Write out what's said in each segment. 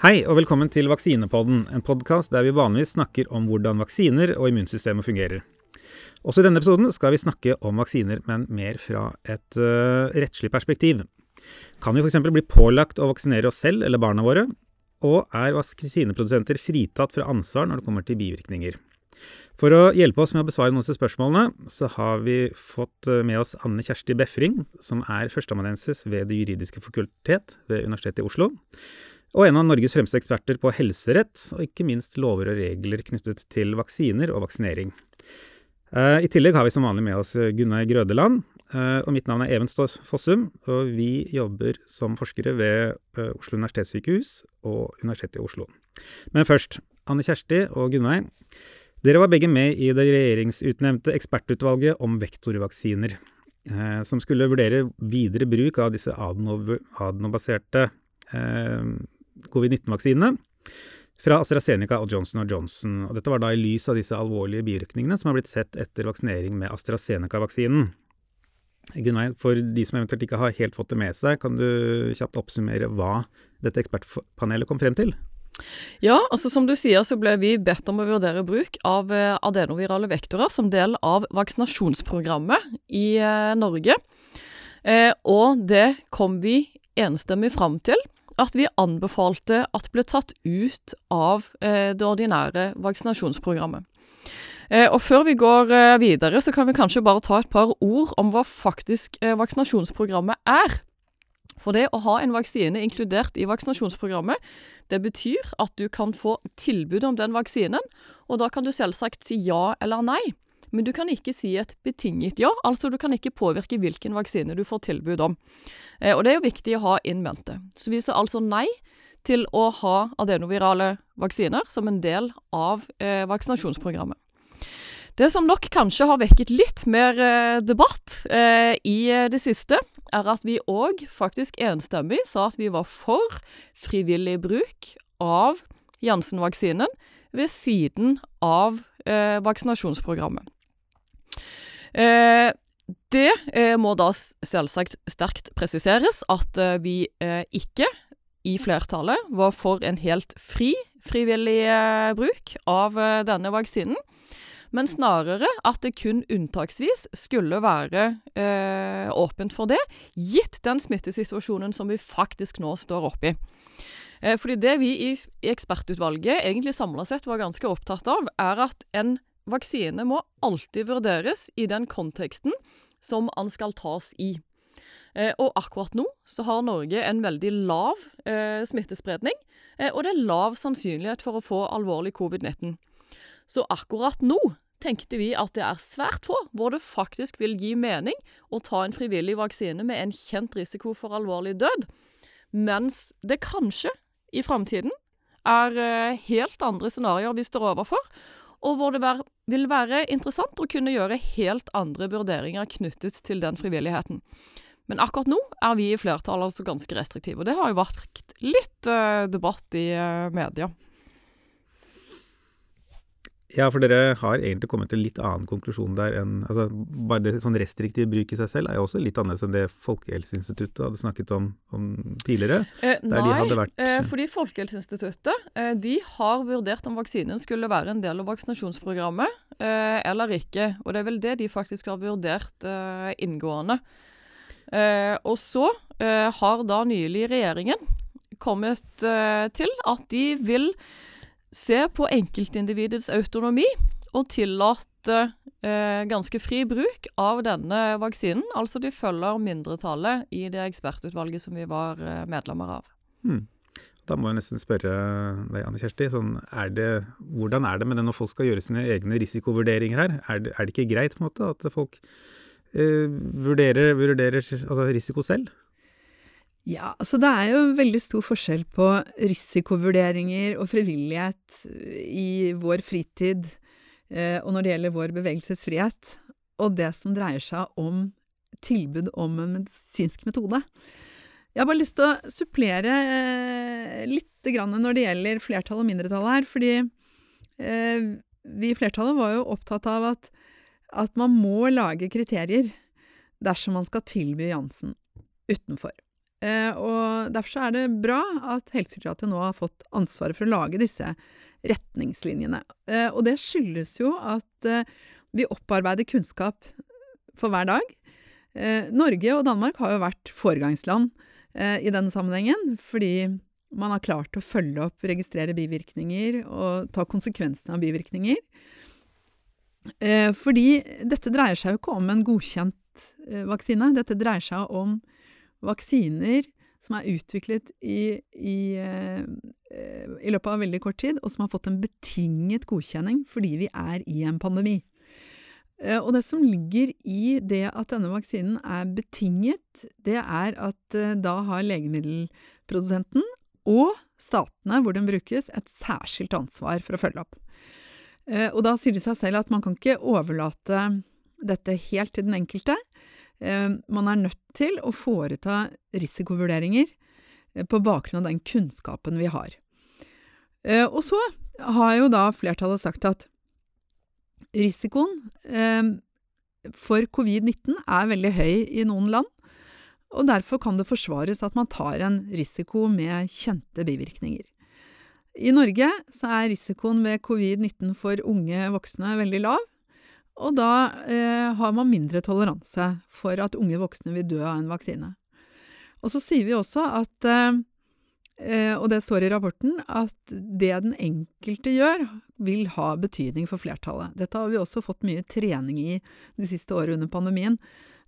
Hei og velkommen til Vaksinepodden, en podkast der vi vanligvis snakker om hvordan vaksiner og immunsystemet fungerer. Også i denne episoden skal vi snakke om vaksiner, men mer fra et uh, rettslig perspektiv. Kan vi f.eks. bli pålagt å vaksinere oss selv eller barna våre? Og er vaksineprodusenter fritatt fra ansvar når det kommer til bivirkninger? For å hjelpe oss med å besvare noen av spørsmålene, så har vi fått eh, med oss Anne Kjersti Befring, som er førsteamanuensis ved Det juridiske fakultet ved Universitetet i Oslo og en av Norges fremste eksperter på helserett, og ikke minst lover og regler knyttet til vaksiner og vaksinering. Eh, I tillegg har vi som vanlig med oss Gunnar Grødeland, eh, og mitt navn er Even Fossum. Og vi jobber som forskere ved eh, Oslo universitetssykehus og Universitetet i Oslo. Men først, Anne Kjersti og Gunnar. Dere var begge med i det regjeringsutnevnte ekspertutvalget om vektorvaksiner, som skulle vurdere videre bruk av disse adenobaserte covid-19-vaksinene fra AstraZeneca og Johnson Johnson. Og dette var da i lys av disse alvorlige bivirkningene som har blitt sett etter vaksinering med AstraZeneca-vaksinen. Gunnar, for de som eventuelt ikke har helt fått det med seg, kan du kjapt oppsummere hva dette ekspertpanelet kom frem til? Ja, altså som du sier så ble vi bedt om å vurdere bruk av eh, adenovirale vektorer som del av vaksinasjonsprogrammet i eh, Norge. Eh, og det kom vi enstemmig fram til at vi anbefalte at ble tatt ut av eh, det ordinære vaksinasjonsprogrammet. Eh, og før vi går eh, videre, så kan vi kanskje bare ta et par ord om hva faktisk vaksinasjonsprogrammet er. For det å ha en vaksine inkludert i vaksinasjonsprogrammet, det betyr at du kan få tilbud om den vaksinen, og da kan du selvsagt si ja eller nei. Men du kan ikke si et betinget ja, altså du kan ikke påvirke hvilken vaksine du får tilbud om. Eh, og det er jo viktig å ha in mente. Så vi sier altså nei til å ha adenovirale vaksiner som en del av eh, vaksinasjonsprogrammet. Det som nok kanskje har vekket litt mer eh, debatt eh, i eh, det siste, er at vi òg faktisk enstemmig sa at vi var for frivillig bruk av Janssen-vaksinen ved siden av eh, vaksinasjonsprogrammet. Eh, det eh, må da selvsagt sterkt presiseres at eh, vi eh, ikke i flertallet var for en helt fri frivillig eh, bruk av eh, denne vaksinen, men snarere at det kun unntaksvis skulle være åpent for det, gitt den smittesituasjonen som vi faktisk nå står oppe i. fordi det vi i, i ekspertutvalget egentlig samla sett var ganske opptatt av, er at en Vaksine må alltid vurderes i den konteksten som den skal tas i. Eh, og akkurat nå så har Norge en veldig lav eh, smittespredning, eh, og det er lav sannsynlighet for å få alvorlig covid-19. Så akkurat nå tenkte vi at det er svært få hvor det faktisk vil gi mening å ta en frivillig vaksine med en kjent risiko for alvorlig død, mens det kanskje i framtiden er eh, helt andre scenarioer vi står overfor, og hvor det vil være interessant å kunne gjøre helt andre vurderinger knyttet til den frivilligheten. Men akkurat nå er vi i flertall altså ganske restriktive, og det har jo vært litt uh, debatt i uh, media. Ja, for dere har egentlig kommet til en litt annen konklusjon der enn altså Bare det sånn restriktiv bruk i seg selv er jo også litt annerledes enn det Folkehelseinstituttet hadde snakket om, om tidligere. Eh, nei, vært, eh, fordi Folkehelseinstituttet eh, de har vurdert om vaksinen skulle være en del av vaksinasjonsprogrammet eh, eller ikke. Og det er vel det de faktisk har vurdert eh, inngående. Eh, og så har da nylig regjeringen kommet til at de vil se på enkeltindividets autonomi og tillate eh, ganske fri bruk av denne vaksinen. Altså de følger mindretallet i det ekspertutvalget som vi var eh, medlemmer av. Hmm. Da må jeg nesten spørre deg, Anne Kjersti. Sånn, er det, hvordan er det med det når folk skal gjøre sine egne risikovurderinger her? Er det, er det ikke greit måte at folk eh, vurderer, vurderer altså risiko selv? Ja, altså det er jo veldig stor forskjell på risikovurderinger og frivillighet eh, i vår fritid eh, og når det gjelder vår bevegelsesfrihet, og det som dreier seg om tilbud om en medisinsk metode. Jeg har bare lyst til å supplere eh, litt når det gjelder flertall og mindretall her, fordi vi i flertallet var jo opptatt av at, at man må lage kriterier dersom man skal tilby Jansen utenfor. Eh, og Derfor er det bra at Helsedirektoratet nå har fått ansvaret for å lage disse retningslinjene. Eh, og det skyldes jo at eh, vi opparbeider kunnskap for hver dag. Norge og Danmark har jo vært foregangsland i denne sammenhengen, fordi man har klart å følge opp, registrere bivirkninger og ta konsekvensene av bivirkninger. fordi dette dreier seg jo ikke om en godkjent vaksine. Dette dreier seg om vaksiner som er utviklet i, i, eh, i, løpet av veldig kort tid, og som har fått en betinget godkjenning fordi vi er i en pandemi. Eh, og det som ligger i det at denne vaksinen er betinget, det er at eh, da har legemiddelprodusenten og statene hvor den brukes, et særskilt ansvar for å følge opp. Og da sier det seg selv at man kan ikke overlate dette helt til den enkelte. Eh, man er nødt til å foreta risikovurderinger eh, på bakgrunn av den kunnskapen vi har. Eh, og så har jo da flertallet sagt at risikoen for covid-19 er veldig høy i noen land, og derfor kan det forsvares at man tar en risiko med kjente bivirkninger. I Norge er risikoen ved covid-19 for unge voksne veldig lav, og da eh, har man mindre toleranse for at unge voksne vil dø av en vaksine. Og så sier vi også at, eh, og det står i rapporten, at det den enkelte gjør, vil ha betydning for flertallet. Dette har vi også fått mye trening i de siste årene under pandemien.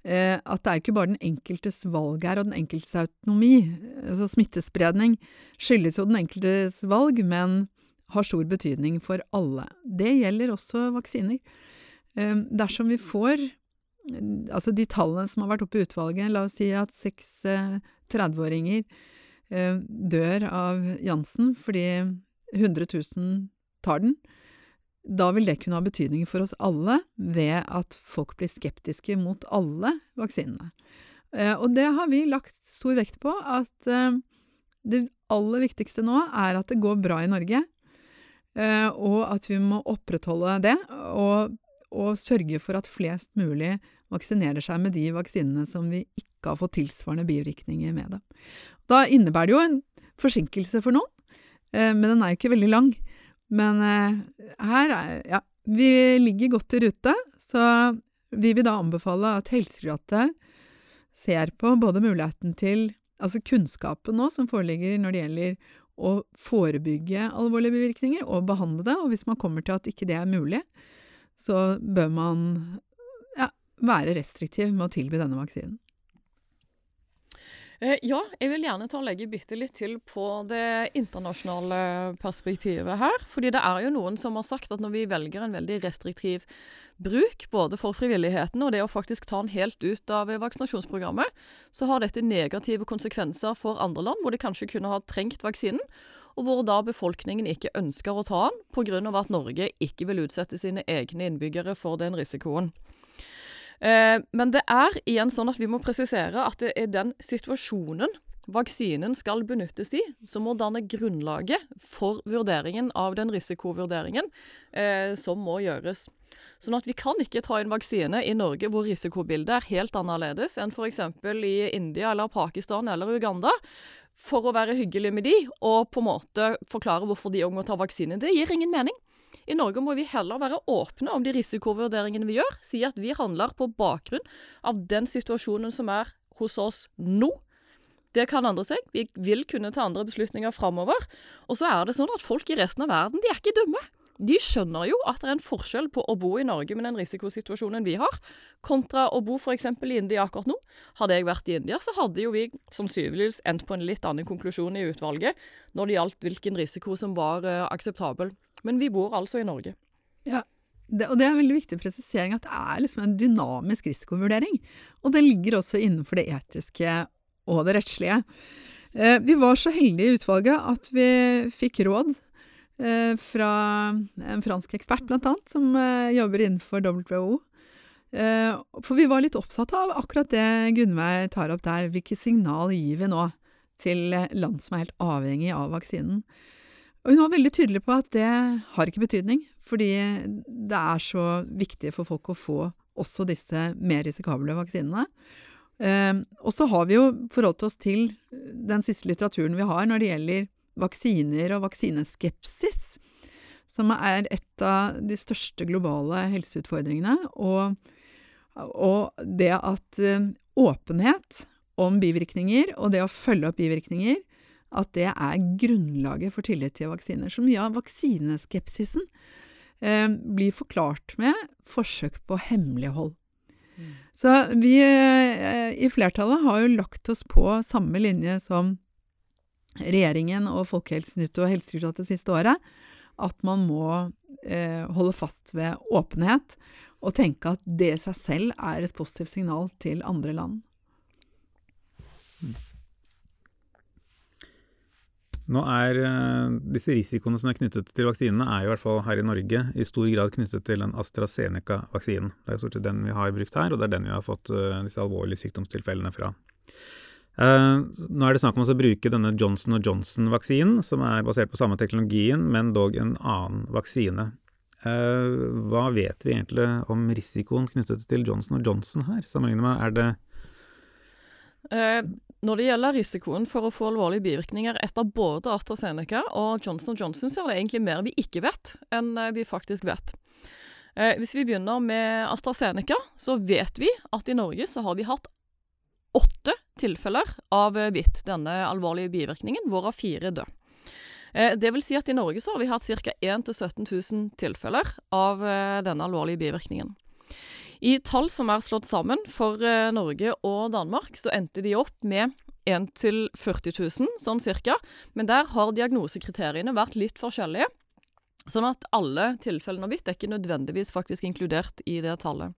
Eh, at det er ikke bare den enkeltes valg her og den enkeltes autonomi. Altså smittespredning skyldes jo den enkeltes valg, men har stor betydning for alle. Det gjelder også vaksiner. Ehm, dersom vi får altså de tallene som har vært oppe i utvalget, la oss si at seks 30-åringer eh, eh, dør av Jansen fordi 100 000 tar den, da vil det kunne ha betydning for oss alle ved at folk blir skeptiske mot alle vaksinene. Eh, og det har vi lagt stor vekt på, at det aller viktigste nå er at det går bra i Norge, og at vi må opprettholde det. og og sørge for at flest mulig vaksinerer seg med de vaksinene som vi ikke har fått tilsvarende bivirkninger med. Det. da innebærer det jo en forsinkelse for noen, eh, men den er jo ikke veldig lang. Men eh, her er Ja, vi ligger godt i rute, så vi vil da anbefale at Helsedirektoratet ser på både muligheten til Altså kunnskapen nå som foreligger når det gjelder å forebygge alvorlige bivirkninger og behandle det, og hvis man kommer til at ikke det er mulig, så bør man ja, være restriktiv med å tilby denne vaksinen. Eh, ja, jeg vil gjerne ta og legge bitte litt til på det internasjonale perspektivet her. Fordi det er jo noen som har sagt at når vi velger en veldig restriktiv bruk, både for frivilligheten og det å faktisk ta den helt ut av vaksinasjonsprogrammet, så har dette negative konsekvenser for andre land, hvor de kanskje kunne ha trengt vaksinen og hvor da befolkningen ikke ønsker å ta den, pga. at Norge ikke vil utsette sine egne innbyggere for den risikoen. Eh, men det er igjen sånn at vi må presisere at det er den situasjonen vaksinen skal benyttes i, som må danne grunnlaget for vurderingen av den risikovurderingen eh, som må gjøres. Sånn at vi kan ikke ta inn vaksine i Norge hvor risikobildet er helt annerledes enn f.eks. i India eller Pakistan eller Uganda, for å være hyggelig med de, og på en måte forklare hvorfor de må ta vaksine. Det gir ingen mening. I Norge må vi heller være åpne om de risikovurderingene vi gjør. Si at vi handler på bakgrunn av den situasjonen som er hos oss nå. Det kan endre seg. Vi vil kunne ta andre beslutninger framover. Og så er det sånn at folk i resten av verden, de er ikke dumme de skjønner jo at det er en forskjell på å bo i Norge med den risikosituasjonen vi har, kontra å bo f.eks. i India akkurat nå. Hadde jeg vært i India, så hadde jo vi sannsynligvis endt på en litt annen konklusjon i utvalget når det gjaldt hvilken risiko som var uh, akseptabel. Men vi bor altså i Norge. Ja, det, og det er en veldig viktig presisering at det er liksom en dynamisk risikovurdering. Og det ligger også innenfor det etiske og det rettslige. Eh, vi var så heldige i utvalget at vi fikk råd fra en fransk ekspert, blant annet, som eh, jobber innenfor WHO. Eh, for vi var litt opptatt av akkurat det Gunnveig tar opp der. Hvilke signal gir vi nå til land som er helt avhengig av vaksinen? Og hun var veldig tydelig på at det har ikke betydning, fordi det er så viktig for folk å få også disse mer risikable vaksinene. Eh, og så har vi jo forholdt oss til den siste litteraturen vi har når det gjelder vaksiner og vaksineskepsis, som er et av de største globale helseutfordringene. Og, og det at eh, åpenhet om bivirkninger og det å følge opp bivirkninger, at det er grunnlaget for tillit til vaksiner. Så mye av vaksineskepsisen eh, blir forklart med forsøk på hemmelighold. Mm. Så vi eh, i flertallet har jo lagt oss på samme linje som regjeringen og Folkehelsenyttet og Helsedirektoratet siste året, at man må eh, holde fast ved åpenhet og tenke at det i seg selv er et positivt signal til andre land. Nå er uh, disse risikoene som er knyttet til vaksinene, er i hvert fall her i Norge i stor grad knyttet til den AstraZeneca-vaksinen. Det er stort sett den vi har brukt her, og det er den vi har fått uh, disse alvorlige sykdomstilfellene fra. Uh, nå er det snakk om å bruke denne Johnson Johnson-vaksinen, som er basert på samme teknologien, men dog en annen vaksine. hva vet vi egentlig om risikoen knyttet til Johnson Johnson her, sammenlignet med er det uh, når det gjelder risikoen for å få alvorlige bivirkninger etter både AstraZeneca og Johnson Johnson, så er det egentlig mer vi ikke vet, enn vi faktisk vet. Hvis vi begynner med AstraZeneca, så vet vi at i Norge så har vi hatt åtte tilfeller av hvitt, denne alvorlige bivirkningen, hvorav fire døde. Det vil si at i Norge så har vi hatt ca. 1 000-17 000 tilfeller av denne alvorlige bivirkningen. I tall som er slått sammen for eh, Norge og Danmark, så endte de opp med 1 000-40 000, sånn cirka. Men der har diagnosekriteriene vært litt forskjellige. Sånn at alle tilfellene av hvitt er ikke nødvendigvis faktisk inkludert i det tallet.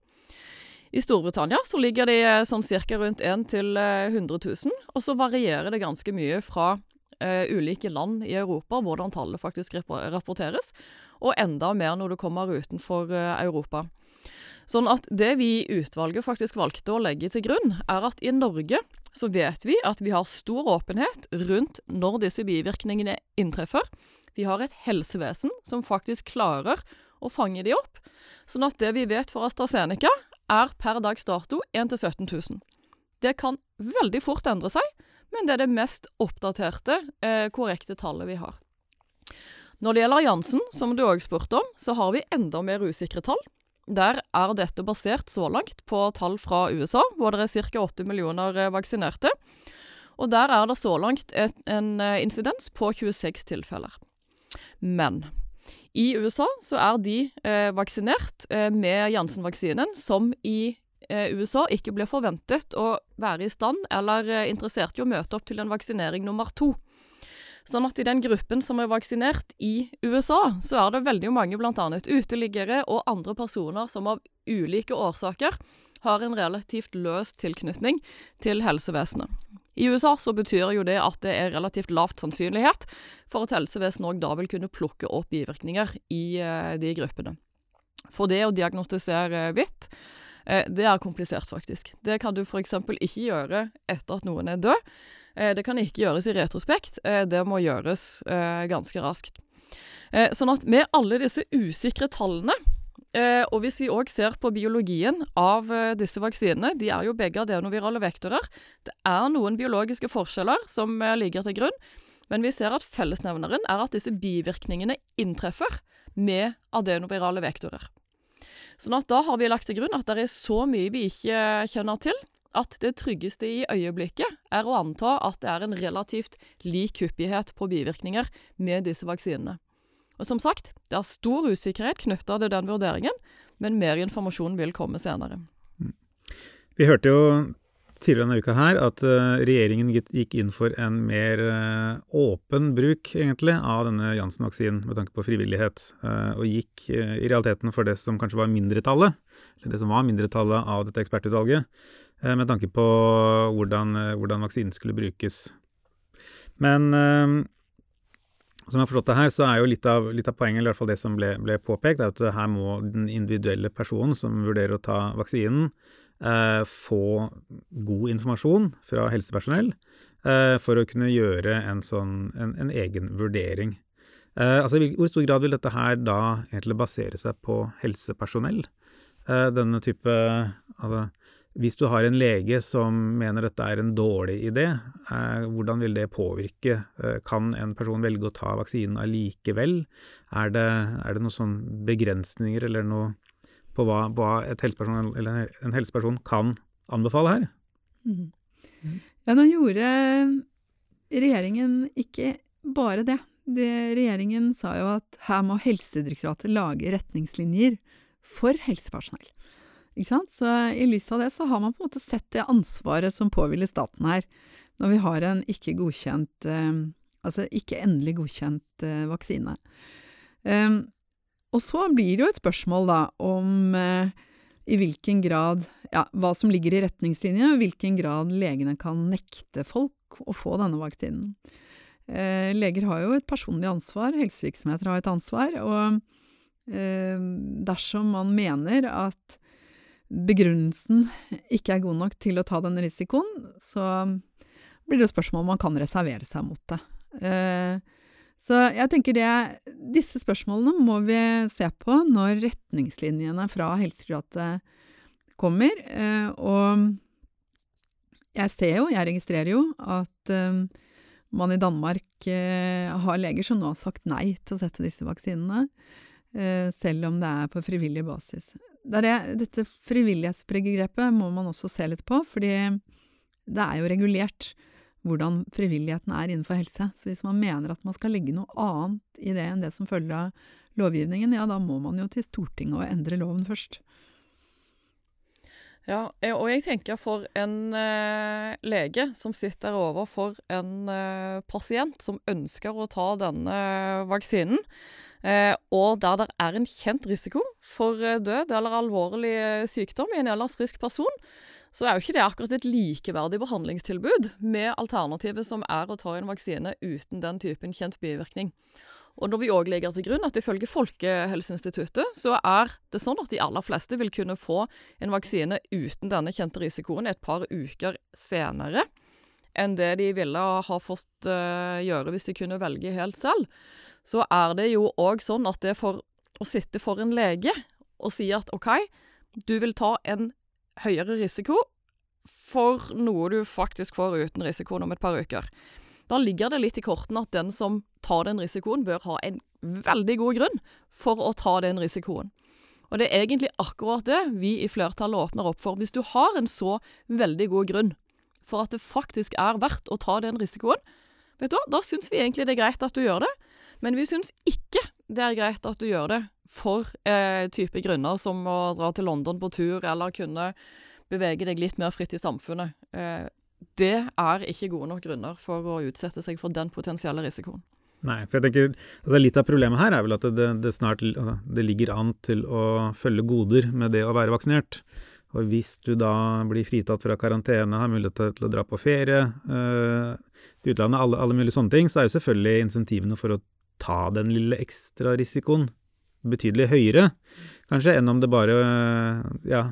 I Storbritannia så ligger de eh, sånn cirka rundt 1 til 100 000, og så varierer det ganske mye fra uh, ulike land i Europa hvordan tallet faktisk rapporteres, og enda mer når du kommer utenfor uh, Europa. Sånn at det vi i utvalget faktisk valgte å legge til grunn, er at i Norge så vet vi at vi har stor åpenhet rundt når disse bivirkningene inntreffer. Vi har et helsevesen som faktisk klarer å fange de opp. Sånn at det vi vet for AstraZeneca, er per dags dato 1 17 000. Det kan veldig fort endre seg, men det er det mest oppdaterte, eh, korrekte tallet vi har. Når det gjelder Jansen, som du òg spurte om, så har vi enda mer usikre tall. Der er dette basert så langt på tall fra USA, hvor det er ca. 8 millioner eh, vaksinerte. Og der er det så langt et, en eh, insidens på 26 tilfeller. Men i USA så er de eh, vaksinert eh, med Janssen-vaksinen, som i eh, USA ikke ble forventet å være i stand eller interessert i å møte opp til en vaksinering nummer to. Sånn at i den gruppen som er vaksinert i USA, så er det veldig mange bl.a. uteliggere og andre personer som av ulike årsaker har en relativt løs tilknytning til helsevesenet. I USA så betyr jo det at det er relativt lavt sannsynlighet for at helsevesenet òg da vil kunne plukke opp bivirkninger i uh, de gruppene. For det å diagnostisere hvitt, uh, det er komplisert, faktisk. Det kan du f.eks. ikke gjøre etter at noen er død. Eh, det kan ikke gjøres i retrospekt, eh, det må gjøres eh, ganske raskt. Sånn at med alle disse usikre tallene, og hvis vi òg ser på biologien av disse vaksinene, de er jo begge adenovirale vektorer. Det er noen biologiske forskjeller som ligger til grunn, men vi ser at fellesnevneren er at disse bivirkningene inntreffer med adenovirale vektorer. Sånn at da har vi lagt til grunn at det er så mye vi ikke kjenner til, at det tryggeste i øyeblikket er å anta at det er en relativt lik hyppighet på bivirkninger med disse vaksinene. Og som sagt, det er stor usikkerhet knytta til den vurderingen, men mer informasjon vil komme senere. Vi hørte jo tidligere denne uka her at uh, regjeringen gikk inn for en mer uh, åpen bruk egentlig av denne Janssen-vaksinen med tanke på frivillighet, uh, og gikk i realiteten for det som kanskje var mindretallet, eller det som var mindretallet av dette ekspertutvalget, Eh, med tanke på hvordan, eh, hvordan, vaksinen skulle brukes. Men eh, som jeg har forstått det her, så er jo litt av, litt av poenget, eller i hvert fall det som ble, ble påpekt, er at her må den individuelle personen som vurderer å ta vaksinen, eh, få god informasjon fra helsepersonell eh, for å kunne gjøre en sånn en, en egen vurdering. Eh, altså I hvor stor grad vil dette her da egentlig basere seg på helsepersonell? denne type altså, hvis du har en lege som mener dette er en dårlig idé, eh, hvordan vil det påvirke? Eh, kan en person velge å ta vaksinen allikevel? Er det, er det noen sånn begrensninger eller noe på hva, hva helseperson en helseperson kan anbefale her? Mm. Ja, nå gjorde regjeringen ikke bare det. det. Regjeringen sa jo at her må Helsedirektoratet lage retningslinjer for helsepersonell. Så i lys av det så har man på en måte sett det ansvaret som påhviler staten her, når vi har en ikke godkjent eh, Altså ikke endelig godkjent eh, vaksine. Um, og så blir det jo et spørsmål da om eh, i hvilken grad Ja, hva som ligger i retningslinjene, og i hvilken grad legene kan nekte folk å få denne vaksinen. Eh, leger har jo et personlig ansvar, helsevirksomheter har et ansvar, og eh, dersom man mener at begrunnelsen ikke er god nok til å ta den risikoen, så blir det spørsmål om man kan reservere seg mot det. Eh, så jeg tenker det Disse spørsmålene må vi se på når retningslinjene fra Helsedirektoratet kommer. Eh, og jeg ser jo, jeg registrerer jo, at eh, man i Danmark har leger som nå har sagt nei til å sette disse vaksinene, selv om det er på frivillig basis det, dette frivillighetsbegrepet må man også se litt på, fordi det er jo regulert hvordan frivilligheten er innenfor helse. Så hvis man mener at man skal legge noe annet i det enn det som følger av lovgivningen, ja, da må man jo til Stortinget og endre loven først. Ja, og jeg tenker for en eh, lege som sitter overfor en eh, pasient som ønsker å ta denne vaksinen, Eh, og der det er en kjent risiko for eh, død eller alvorlig eh, sykdom i en ellers frisk person, så er jo ikke det akkurat et likeverdig behandlingstilbud med alternativet som er å ta en vaksine uten den typen kjent bivirkning. Og når vi òg legger til grunn at ifølge Folkehelseinstituttet så er det sånn at de aller fleste vil kunne få en vaksine uten denne kjente risikoen et par uker senere enn det de ville ha fått gjøre hvis de kunne velge helt selv, så er det jo òg sånn at det for å sitte for en lege og si at OK, du vil ta en høyere risiko for noe du faktisk får uten risikoen om et par uker. Da ligger det litt i kortene at den som tar den risikoen, bør ha en veldig god grunn for å ta den risikoen. Og det er egentlig akkurat det vi i flertallet åpner opp for. Hvis du har en så veldig god grunn for at det faktisk er verdt å ta den risikoen, vet du da syns vi egentlig det er greit at du gjør det. Men vi syns ikke det er greit at du gjør det for eh, type grunner som å dra til London på tur, eller kunne bevege deg litt mer fritt i samfunnet. Eh, det er ikke gode nok grunner for å utsette seg for den potensielle risikoen. Nei, for jeg tenker, altså Litt av problemet her er vel at det, det snart altså, det ligger an til å følge goder med det å være vaksinert. Og hvis du da blir fritatt fra karantene, har mulighet til å dra på ferie øh, til utlandet, alle, alle, mulige sånne ting, så er jo selvfølgelig insentivene for å ta den lille ekstra risikoen betydelig høyere, kanskje, enn om det bare Ja,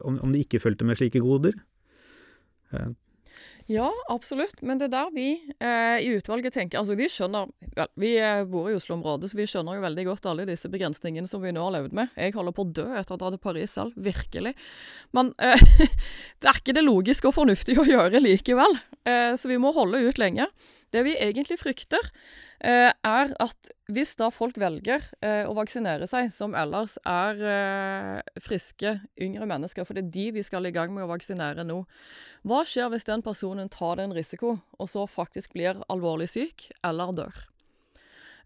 om, om det ikke fulgte med slike goder. Ja, absolutt. Men det er der vi eh, i utvalget tenker Altså, vi skjønner vel, Vi eh, bor i Oslo-området, så vi skjønner jo veldig godt alle disse begrensningene som vi nå har levd med. Jeg holder på å dø etter å dra til Paris selv. Virkelig. Men eh, det er ikke det logiske og fornuftige å gjøre likevel. Eh, så vi må holde ut lenge. Det vi egentlig frykter, eh, er at hvis da folk velger eh, å vaksinere seg, som ellers er eh, friske, yngre mennesker, for det er de vi skal i gang med å vaksinere nå, hva skjer hvis den personen tar den risiko, og så faktisk blir alvorlig syk eller dør?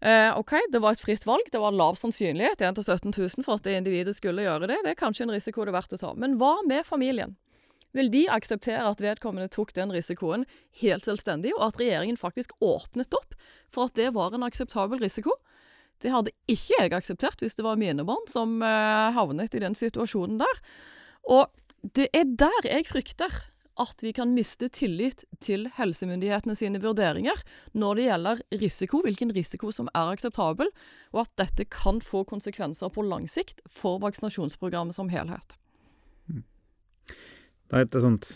Eh, OK, det var et fritt valg. Det var lav sannsynlighet, 1 til 17 000, for at det individet skulle gjøre det. Det er kanskje en risiko det er verdt å ta. Men hva med familien? Vil de akseptere at vedkommende tok den risikoen helt selvstendig, og at regjeringen faktisk åpnet opp for at det var en akseptabel risiko. Det hadde ikke jeg akseptert hvis det var mine barn som uh, havnet i den situasjonen der. Og det er der jeg frykter at vi kan miste tillit til helsemyndighetene sine vurderinger når det gjelder risiko, hvilken risiko som er akseptabel, og at dette kan få konsekvenser på lang sikt for vaksinasjonsprogrammet som helhet. Det er et sånt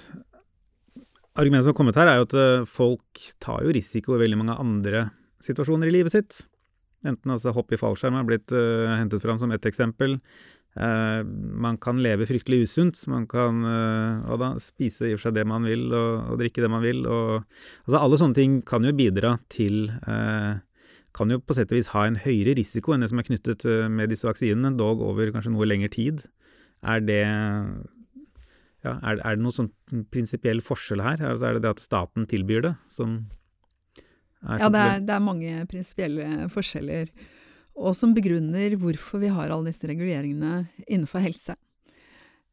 argument som har kommet her, er jo at eh, folk tar jo risiko i veldig mange andre situasjoner i livet sitt. Enten altså hopp i fallskjerm er blitt uh, hentet fram som ett eksempel. Uh, man kan leve fryktelig usunt. Man kan eh, da, spise i og for seg det man vil, og, og drikke det man vil. Og, altså alle sånne ting kan jo bidra til Kan jo på sett og vis ha en høyere risiko enn det som er knyttet med disse vaksinene, dog over kanskje noe lengre tid. Er det ja, er, er, det noen sånn prinsipiell forskjell her? Altså er det det at staten tilbyr det, som er Ja, det er, det er mange prinsipielle forskjeller og som begrunner hvorfor vi har alle disse reguleringene innenfor helse.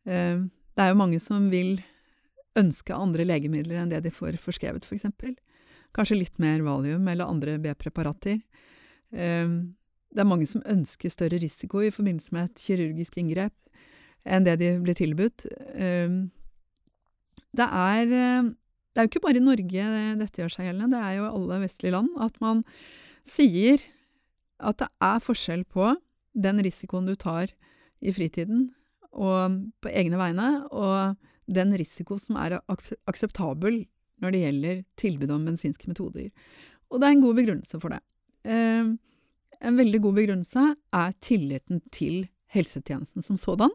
Eh, det er jo mange som vil ønske andre legemidler enn det de får forskrevet, f.eks. For Kanskje litt mer valium eller andre B-preparater. Eh, det er mange som ønsker større risiko i forbindelse med et kirurgisk inngrep enn det de blir tilbudt. Eh, det er, det er jo ikke bare i Norge dette gjør seg gjeldende, det er jo alle vestlige land at man sier at det er forskjell på den risikoen du tar i fritiden og på egne vegne, og den risiko som er akseptabel når det gjelder tilbud om medisinske metoder. Og det er en god begrunnelse for det. Eh, en veldig god begrunnelse er tilliten til helsetjenesten som sådan.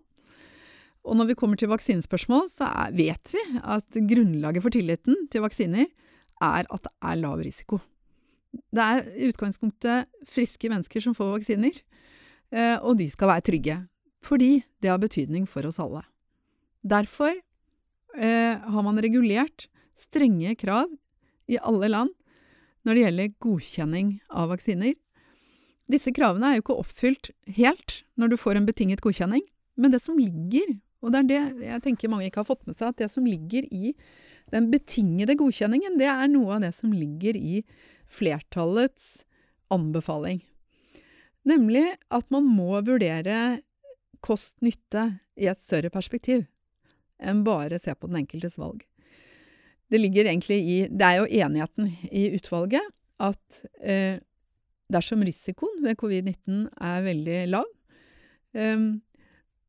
Og når vi kommer til vaksinespørsmål, så er, vet vi at grunnlaget for tilliten til vaksiner er at det er lav risiko. Det er i utgangspunktet friske mennesker som får vaksiner, eh, og de skal være trygge. Fordi det har betydning for oss alle. Derfor eh, har man regulert strenge krav i alle land når det gjelder godkjenning av vaksiner. Disse kravene er jo ikke oppfylt helt når du får en betinget godkjenning, men det som ligger, og det er det jeg tenker mange ikke har fått med seg, at det som ligger i den betingede godkjenningen, det er noe av det som ligger i flertallets anbefaling. Nemlig at man må vurdere kost-nytte i et større perspektiv enn bare se på den enkeltes valg. Det ligger egentlig i Det er jo enigheten i utvalget at eh, dersom risikoen ved covid-19 er veldig lav, eh,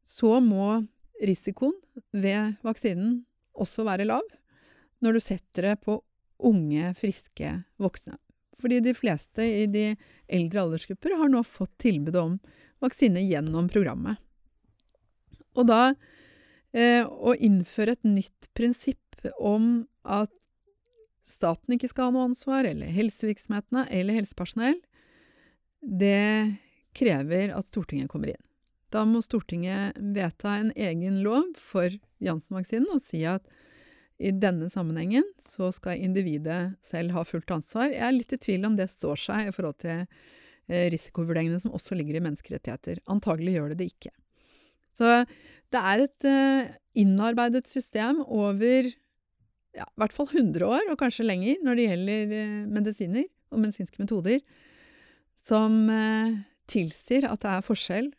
så må risikoen ved vaksinen også være lav når du setter det på unge, friske voksne. Fordi de fleste i de eldre aldersgrupper har nå fått tilbud om vaksine gjennom programmet. Og da eh, å innføre et nytt prinsipp om at staten ikke skal ha noe ansvar, eller helsevirksomhetene eller helsepersonell, det krever at Stortinget kommer inn. Da må Stortinget vedta en egen lov for Janssen-vaksinen og si at i denne sammenhengen så skal individet selv ha fullt ansvar. Jeg er litt i tvil om det står seg i forhold til eh, risikovurderingene som også ligger i menneskerettigheter. Antagelig gjør det det ikke. Så det er et eh, innarbeidet system over ja, i hvert fall 100 år, og kanskje lenger, når det gjelder eh, medisiner og medisinske metoder, som tilsier at det er forskjell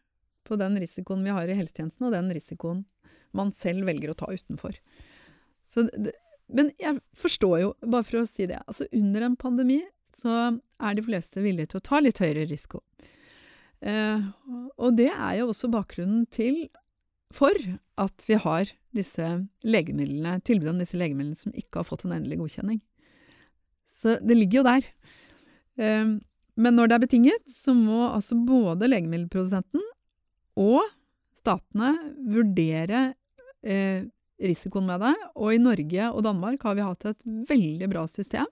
på den risikoen vi har i helsetjenesten, og den risikoen man selv velger å ta utenfor. Det, men jeg forstår jo, bare for å si det, altså under en pandemi så er de fleste villige til å ta litt høyere risiko. Eh, og det er jo også bakgrunnen til for at vi har disse legemidlene, tilbud om disse legemidlene som ikke har fått en endelig godkjenning. Så det ligger jo der. Eh, men når det er betinget, så må altså både legemiddelprodusenten og statene vurdere eh, risikoen med det. Og i Norge og Danmark har vi hatt et veldig bra system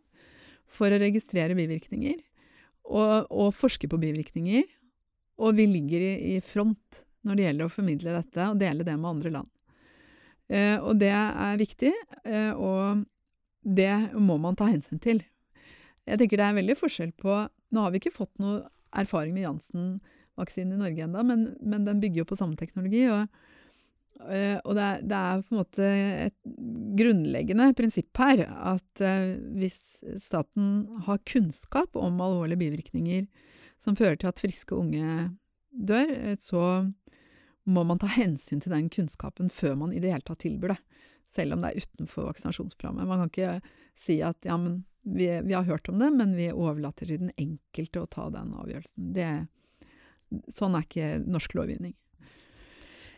for å registrere bivirkninger og, og forske på bivirkninger. Og vi ligger i, i, front når det gjelder å formidle dette og dele det med andre land. Eh, og det er viktig, eh, og det må man ta hensyn til. Jeg tenker det er veldig forskjell på Nå har vi ikke fått noe erfaring med Janssen-vaksinen i Norge ennå, men, men, den bygger jo på samme teknologi. og Uh, og det er, det er, på en måte et grunnleggende prinsipp her at uh, hvis staten har kunnskap om alvorlige bivirkninger som fører til at friske unge dør, uh, så må man ta hensyn til den kunnskapen før man i det hele tatt tilbyr det. Selv om det er utenfor vaksinasjonsprogrammet. Man kan ikke si at ja, men vi, vi har hørt om det, men vi overlater til den enkelte å ta den avgjørelsen. Det, sånn er ikke norsk lovgivning.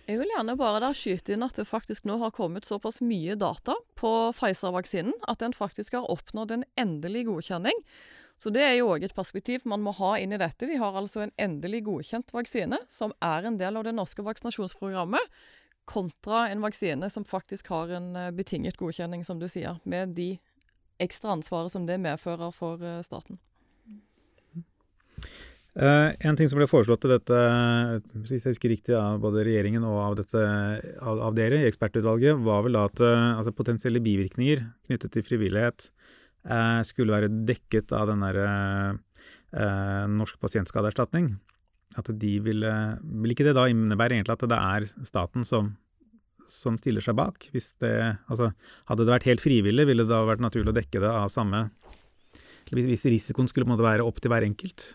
Jeg vil gjerne bare der skyte inn at det faktisk nå har kommet såpass mye data på Pfizer-vaksinen at den faktisk har oppnådd en endelig godkjenning. Så det er jo òg et perspektiv man må ha inn i dette. Vi har altså en endelig godkjent vaksine, som er en del av det norske vaksinasjonsprogrammet, kontra en vaksine som faktisk har en eh, betinget godkjenning, som du sier, med de ekstra ansvaret som det medfører for eh, staten. Uh, en ting som ble foreslått til dette, hvis jeg husker riktig, av både regjeringen og av, dette, av, av dere i ekspertutvalget, var vel at uh, altså potensielle bivirkninger knyttet til frivillighet uh, skulle være dekket av den derre Norsk pasientskadeerstatning. At de ville Vil ikke det da innebære egentlig at det er staten som, som stiller seg bak? Hvis det, altså, hadde det vært helt frivillig, ville det da vært naturlig å dekke det av samme Hvis risikoen skulle måtte være opp til hver enkelt?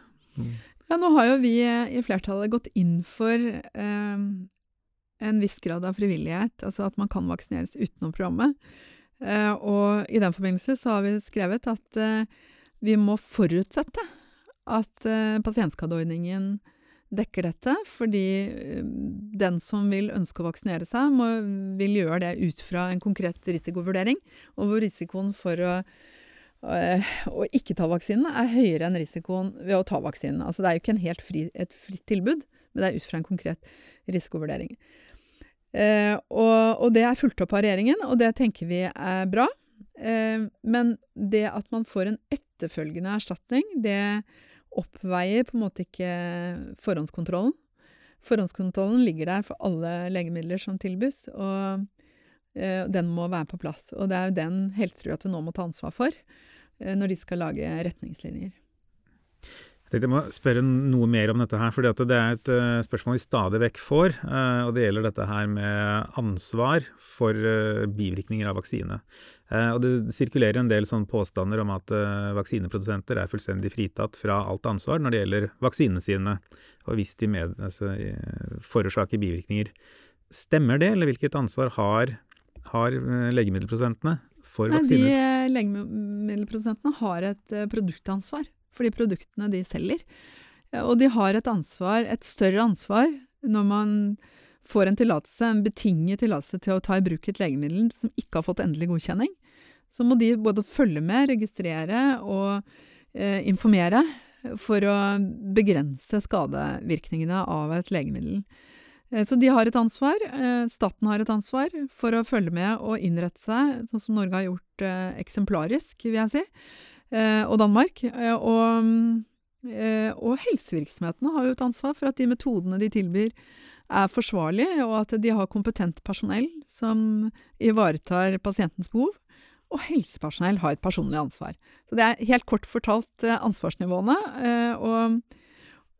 Ja, nå har jo vi i flertallet gått inn for eh, en viss grad av frivillighet, altså at man kan vaksineres utenom programmet. Eh, og i den forbindelse så har vi skrevet at eh, vi må forutsette at eh, pasientskadeordningen dekker dette, fordi eh, den som vil ønske å vaksinere seg, må, vil gjøre det ut fra en konkret risikovurdering, og hvor risikoen for å Eh, å ikke ta vaksinen er høyere enn risikoen ved å ta vaksinen. Altså det er jo ikke helt fri, et fritt tilbud, men det er ut fra en konkret risikovurdering. Eh, og, og, det er fulgt opp av regjeringen, og det tenker vi er bra. Eh, men det at man får en etterfølgende erstatning, det oppveier på en måte ikke forhåndskontrollen. Forhåndskontrollen ligger der for alle legemidler som tilbys, og eh, den må være på plass. Og det er jo den Helsedirektoratet nå må ta ansvar for. Eh, når de skal lage retningslinjer. Jeg tenkte jeg må spørre noe mer om dette her, for det er et uh, spørsmål vi stadig vekk får. Uh, og det gjelder dette her med ansvar for bivirkninger av vaksine. og det sirkulerer en del sånne påstander om at vaksineprodusenter er fullstendig fritatt fra alt ansvar når det gjelder vaksinene sine, og hvis de med, altså, forårsaker bivirkninger. Stemmer det, eller hvilket ansvar har, har legemiddelprodusentene for Nei, vaksiner? De eh, legemiddelprodusentene har et uh, produktansvar for de produktene de selger. Og de har et ansvar, et større ansvar, når man får en tillatelse, en betinget tillatelse til å ta i bruk et legemiddel som ikke har fått endelig godkjenning. Så må de både følge med, registrere og eh, informere for å begrense skadevirkningene av et legemiddel. Eh, så de har et ansvar. Eh, staten har et ansvar for å følge med og innrette seg, sånn som Norge har gjort eh, eksemplarisk, vil jeg si, og Danmark. Og, og helsevirksomhetene har jo et ansvar for at de metodene de tilbyr, er forsvarlige, og at de har kompetent personell som ivaretar pasientens behov. Og helsepersonell har et personlig ansvar. Så det er helt kort fortalt ansvarsnivåene. og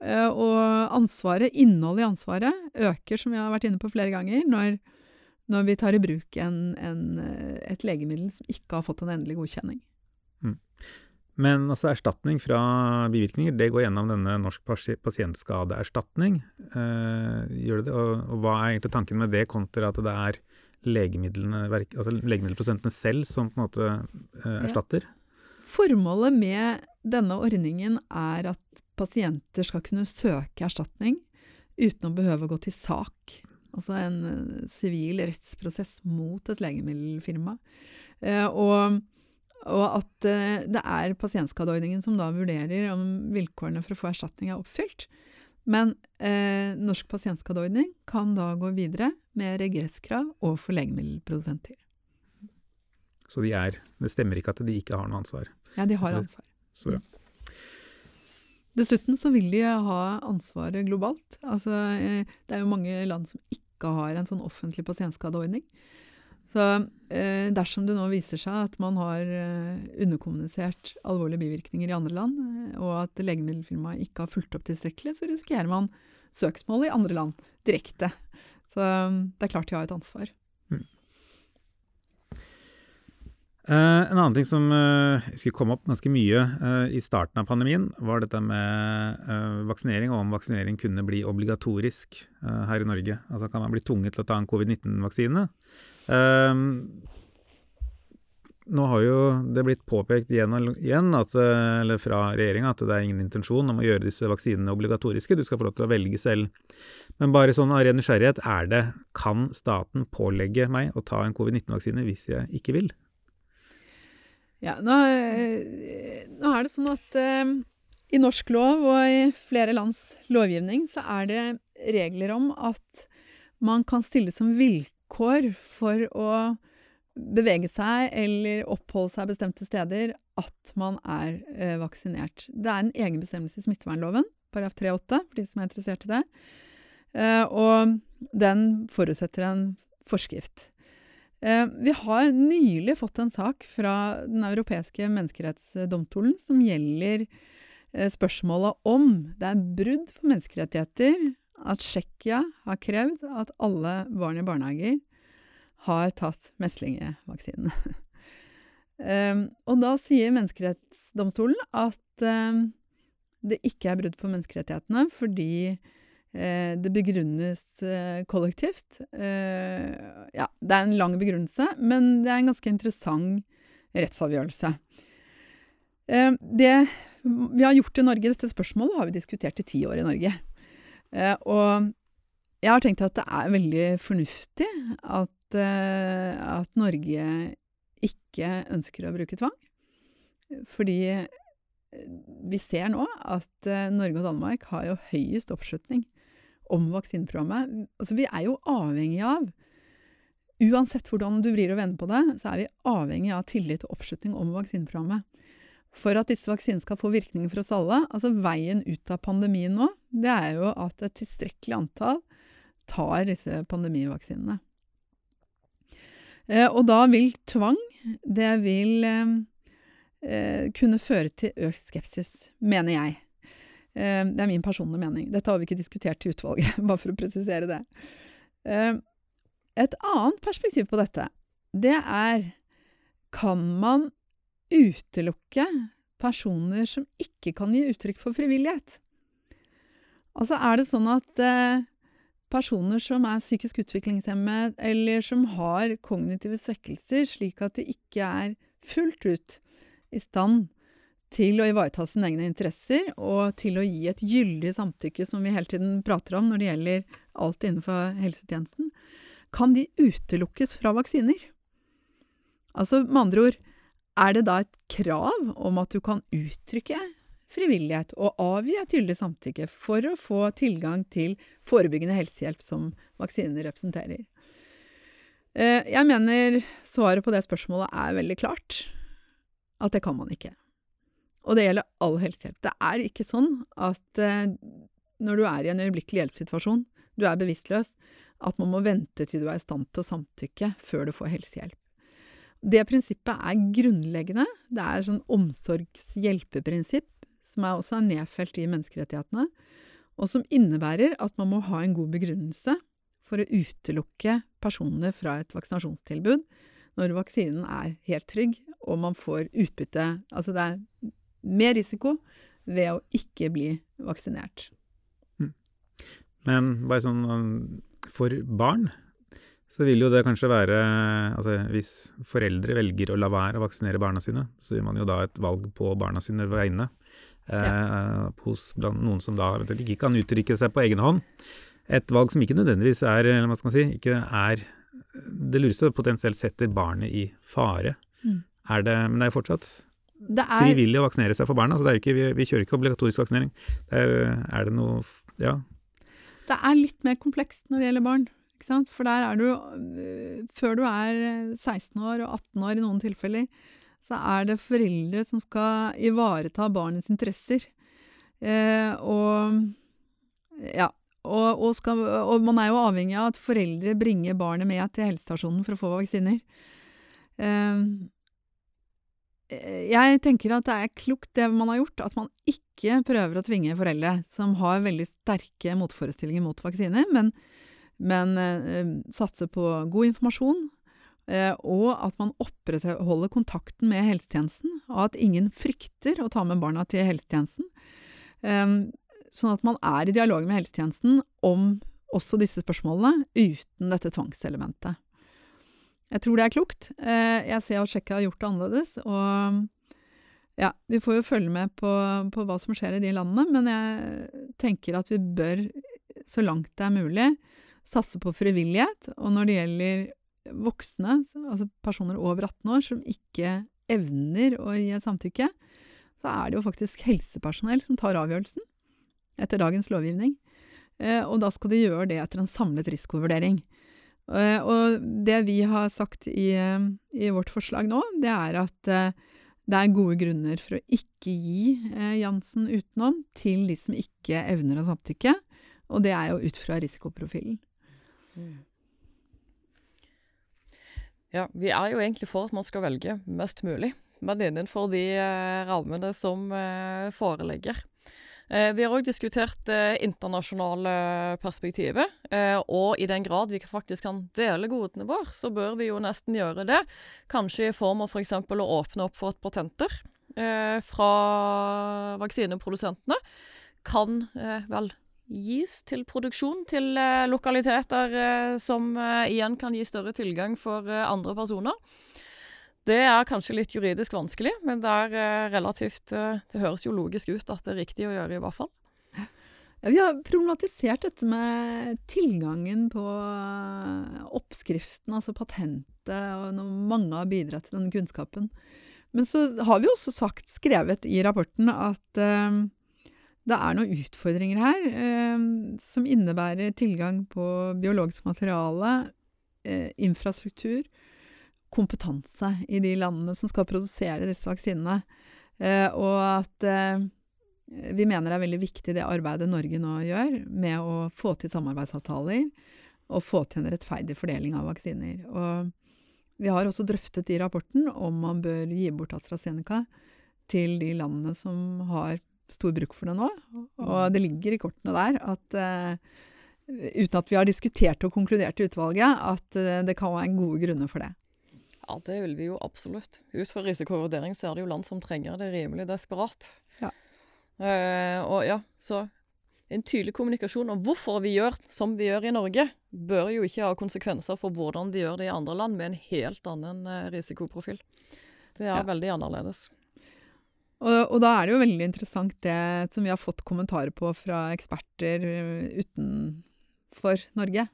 og ansvaret, innholdet i ansvaret, øker, som jeg har vært inne på flere ganger, når, når vi tar i bruk en, en, eh, et legemiddel som ikke har fått en endelig godkjenning. Mm. Men altså erstatning fra bivirkninger, det går gjennom denne Norsk pasientskadeerstatning. Eh, gjør det det? Og, og, hva er egentlig tanken med det, kontra at det er altså legemiddelprosentene selv som på en måte eh, erstatter? Ja. Formålet med denne ordningen er at pasienter skal kunne søke erstatning uten å behøve å gå til sak. Altså en eh, sivil rettsprosess mot et legemiddelfirma. Eh, og, og, at eh, det er pasientskadeordningen som da vurderer om vilkårene for å få erstatning er oppfylt. Men eh, Norsk pasientskadeordning kan da gå videre med regresskrav overfor legemiddelprodusenter. Så de er, det stemmer ikke at de ikke har noe ansvar? Ja, de har ansvar. Så bra. Dessuten så vil de ha ansvaret globalt. Altså, eh, det er jo mange land som ikke har en sånn offentlig pasientskadeordning. Så eh, dersom det nå viser seg at man har eh, underkommunisert alvorlige bivirkninger i andre land, eh, og at legemiddelfirmaet ikke har fulgt opp tilstrekkelig, så risikerer man søksmål i andre land direkte. Så det er klart de har et ansvar. Uh, en annen ting som uh, skulle komme opp ganske mye uh, i starten av pandemien, var dette med vaksinering, og om vaksinering kunne bli obligatorisk her i Norge. Altså kan man bli tvunget til å ta en covid-19-vaksine? nå har jo det blitt påpekt igjen og igjen at, eller fra regjeringa at det er ingen intensjon om å gjøre disse vaksinene obligatoriske. Du skal få lov til å velge selv. Men bare sånn av ren nysgjerrighet, er det Kan staten pålegge meg å ta en covid-19-vaksine hvis jeg ikke vil? Ja, nå, eh, nå er det sånn at eh, i norsk lov og i flere lands lovgivning så er det regler om at man kan stille som vilkår for å bevege seg eller oppholde seg bestemte steder at man er eh, vaksinert. Det er en egen bestemmelse i smittevernloven, paragraf 3-8, for de som er interessert i det. Eh, og den forutsetter en forskrift. Eh, vi har nylig fått en sak fra Den europeiske menneskerettsdomstolen som gjelder eh, spørsmålet om det er brudd på menneskerettigheter at Tsjekkia har krevd at alle barn i barnehager har tatt meslingevaksinen. um, og da sier Menneskerettsdomstolen at det ikke er brudd på menneskerettighetene fordi det begrunnes uh, kollektivt. Uh, ja, det er en lang begrunnelse, men det er en ganske interessant rettsavgjørelse. det vi har gjort i Norge, dette spørsmålet har vi diskutert i ti år i Norge. og jeg har tenkt at det er veldig fornuftig at Eh, at Norge ikke ønsker å bruke tvang. Fordi eh, vi ser nå at eh, Norge og Danmark har jo høyest oppslutning om vaksineprogrammet. Altså, vi er jo avhengig av Uansett hvordan du vrir og vender på det, så er vi avhengig av tillit og oppslutning om vaksineprogrammet. For at disse vaksinene skal få virkninger for oss alle. Altså Veien ut av pandemien nå, det er jo at et tilstrekkelig antall tar disse pandemivaksinene. Eh, og da vil tvang Det vil eh, eh, kunne føre til økt skepsis, mener jeg. Det er min personlige mening. Dette har vi ikke diskutert i utvalget, bare for å presisere det. et annet perspektiv på dette, det er Kan man utelukke personer som ikke kan gi uttrykk for frivillighet? Altså, er det sånn at personer som er psykisk utviklingshemmet, eller som har kognitive svekkelser, slik at de ikke er fullt ut i stand til å ivareta sine egne interesser, og til å gi et gyldig samtykke, som vi hele tiden prater om når det gjelder alt innenfor helsetjenesten, kan de utelukkes fra vaksiner? Altså, med andre ord, er det da et krav om at du kan uttrykke frivillighet og avgi et gyldig samtykke for å få tilgang til forebyggende helsehjelp som vaksiner representerer. Eh, jeg mener svaret på det spørsmålet er veldig klart. At det kan man ikke. Og det gjelder all helsehjelp. Det er ikke sånn at eh, når du er i en øyeblikkelig hjelpssituasjon, du er bevisstløs, at man må vente til du er i stand til å samtykke før du får helsehjelp. Det prinsippet er grunnleggende. Det er et sånn omsorgshjelpeprinsipp som er også er nedfelt i menneskerettighetene, og som innebærer at man må ha en god begrunnelse for å utelukke personer fra et vaksinasjonstilbud når vaksinen er helt trygg og man får utbytte. Altså det er mer risiko ved å ikke bli vaksinert. Mm. Men bare sånn um, for barn så vil jo det kanskje være altså Hvis foreldre velger å la være å vaksinere barna sine, så gjør man jo da et valg på barna sine vegne ja. Eh, hos noen som da ikke kan uttrykke seg på egen hånd. Et valg som ikke nødvendigvis er, eller hva skal man si, ikke er det lureste, potensielt setter barnet i fare. Mm. Er det, men det er fortsatt det er, frivillig å vaksinere seg for barna. så ikke, vi, vi, kjører ikke obligatorisk vaksinering. Er, er, det noe Ja. Det er litt mer komplekst når det gjelder barn. Ikke sant? For der er du øh, Før du er 16 år og 18 år i noen tilfeller, så er det foreldre som skal ivareta barnets interesser. Eh, og ja. Og, og, skal, og, man er jo avhengig av at foreldre bringer barnet med til helsestasjonen for å få vaksiner. Eh, jeg tenker at det er klokt det man har gjort, at man ikke prøver å tvinge foreldre som har veldig sterke motforestillinger mot vaksiner, men, men eh, satser på god informasjon, Eh, og at man opprettholder kontakten med helsetjenesten, og at ingen frykter å ta med barna til helsetjenesten. Ehm, sånn at man er i dialog med helsetjenesten om også disse spørsmålene, uten dette tvangselementet. Jeg tror det er klokt. Eh, jeg ser at Tsjekkia har gjort det annerledes. Og ja, vi får jo følge med på, på, hva som skjer i de landene, men jeg tenker at vi bør, så langt det er mulig, satse på frivillighet. Og når det gjelder voksne, altså personer over 18 år, som ikke evner å gi samtykke, så er det jo faktisk helsepersonell som tar avgjørelsen etter dagens lovgivning. Eh, og da skal de gjøre det etter en samlet risikovurdering. Eh, og det vi har sagt i, eh, i vårt forslag nå, det er at det er gode grunner for å ikke gi Jansen utenom til de som ikke evner å samtykke. Og det er jo ut fra risikoprofilen. Mm. Ja, vi er jo egentlig for at man skal velge mest mulig, men innenfor de rammene som foreligger. Eh, vi har òg diskutert det eh, internasjonale perspektivet. Eh, og i den grad vi faktisk kan dele godene våre, så bør vi jo nesten gjøre det. Kanskje i form av f.eks. For å åpne opp for at patenter fra vaksineprodusentene kan vel gis til produksjon til lokaliteter som igjen kan gi større tilgang for andre personer. Det er kanskje litt juridisk vanskelig, men det er eh, relativt eh, Det høres jo logisk ut at det er riktig å gjøre, i hvert fall. Vi har problematisert dette med tilgangen på eh, oppskriften, altså patentet, og når mange har bidratt til denne kunnskapen. Men så har vi også sagt, skrevet i rapporten, at det er noen utfordringer her som innebærer tilgang på biologisk materiale, infrastruktur, kompetanse i de landene som skal produsere disse vaksinene. Eh, og at eh, vi mener det er veldig viktig det arbeidet Norge nå gjør med å få til samarbeidsavtaler og få til en rettferdig fordeling av vaksiner. Og vi har også drøftet i rapporten om man bør gi bort AstraZeneca til de landene som har stor bruk for det nå. Og det ligger i kortene der at uh, uten at vi har diskutert og konkludert i utvalget, at uh, det kan være gode grunner for det. Ja, det vil vi jo absolutt. Ut fra risikovurdering så er det jo land som trenger det rimelig desperat. Ja. Eh, og ja, så en tydelig kommunikasjon om hvorfor vi gjør som vi gjør i Norge, bør jo ikke ha konsekvenser for hvordan de gjør det i andre land med en helt annen uh, risikoprofil. Det er ja. veldig annerledes. Og, og, da er det jo veldig interessant det som vi har fått kommentarer på fra eksperter eh, utenfor Norge,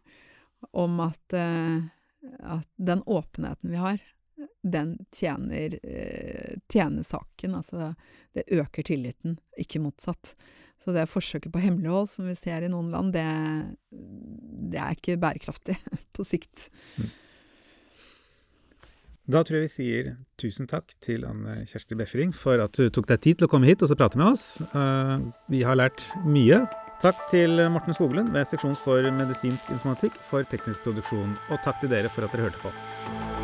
om at uh, at den åpenheten vi har, den tjener, eh, tjener saken. Altså det øker tilliten, ikke motsatt. Så det forsøket på hemmelighold som vi ser i noen land, det, det er ikke bærekraftig på sikt. Mm. Da tror jeg vi sier tusen takk til Anne Kjersti Befring for at du tok deg tid til å komme hit og så prate med oss. Uh, vi har lært mye. Takk til Morten Skoglund ved Seksjon for medisinsk informatikk for teknisk produksjon. Og takk til dere for at dere hørte på.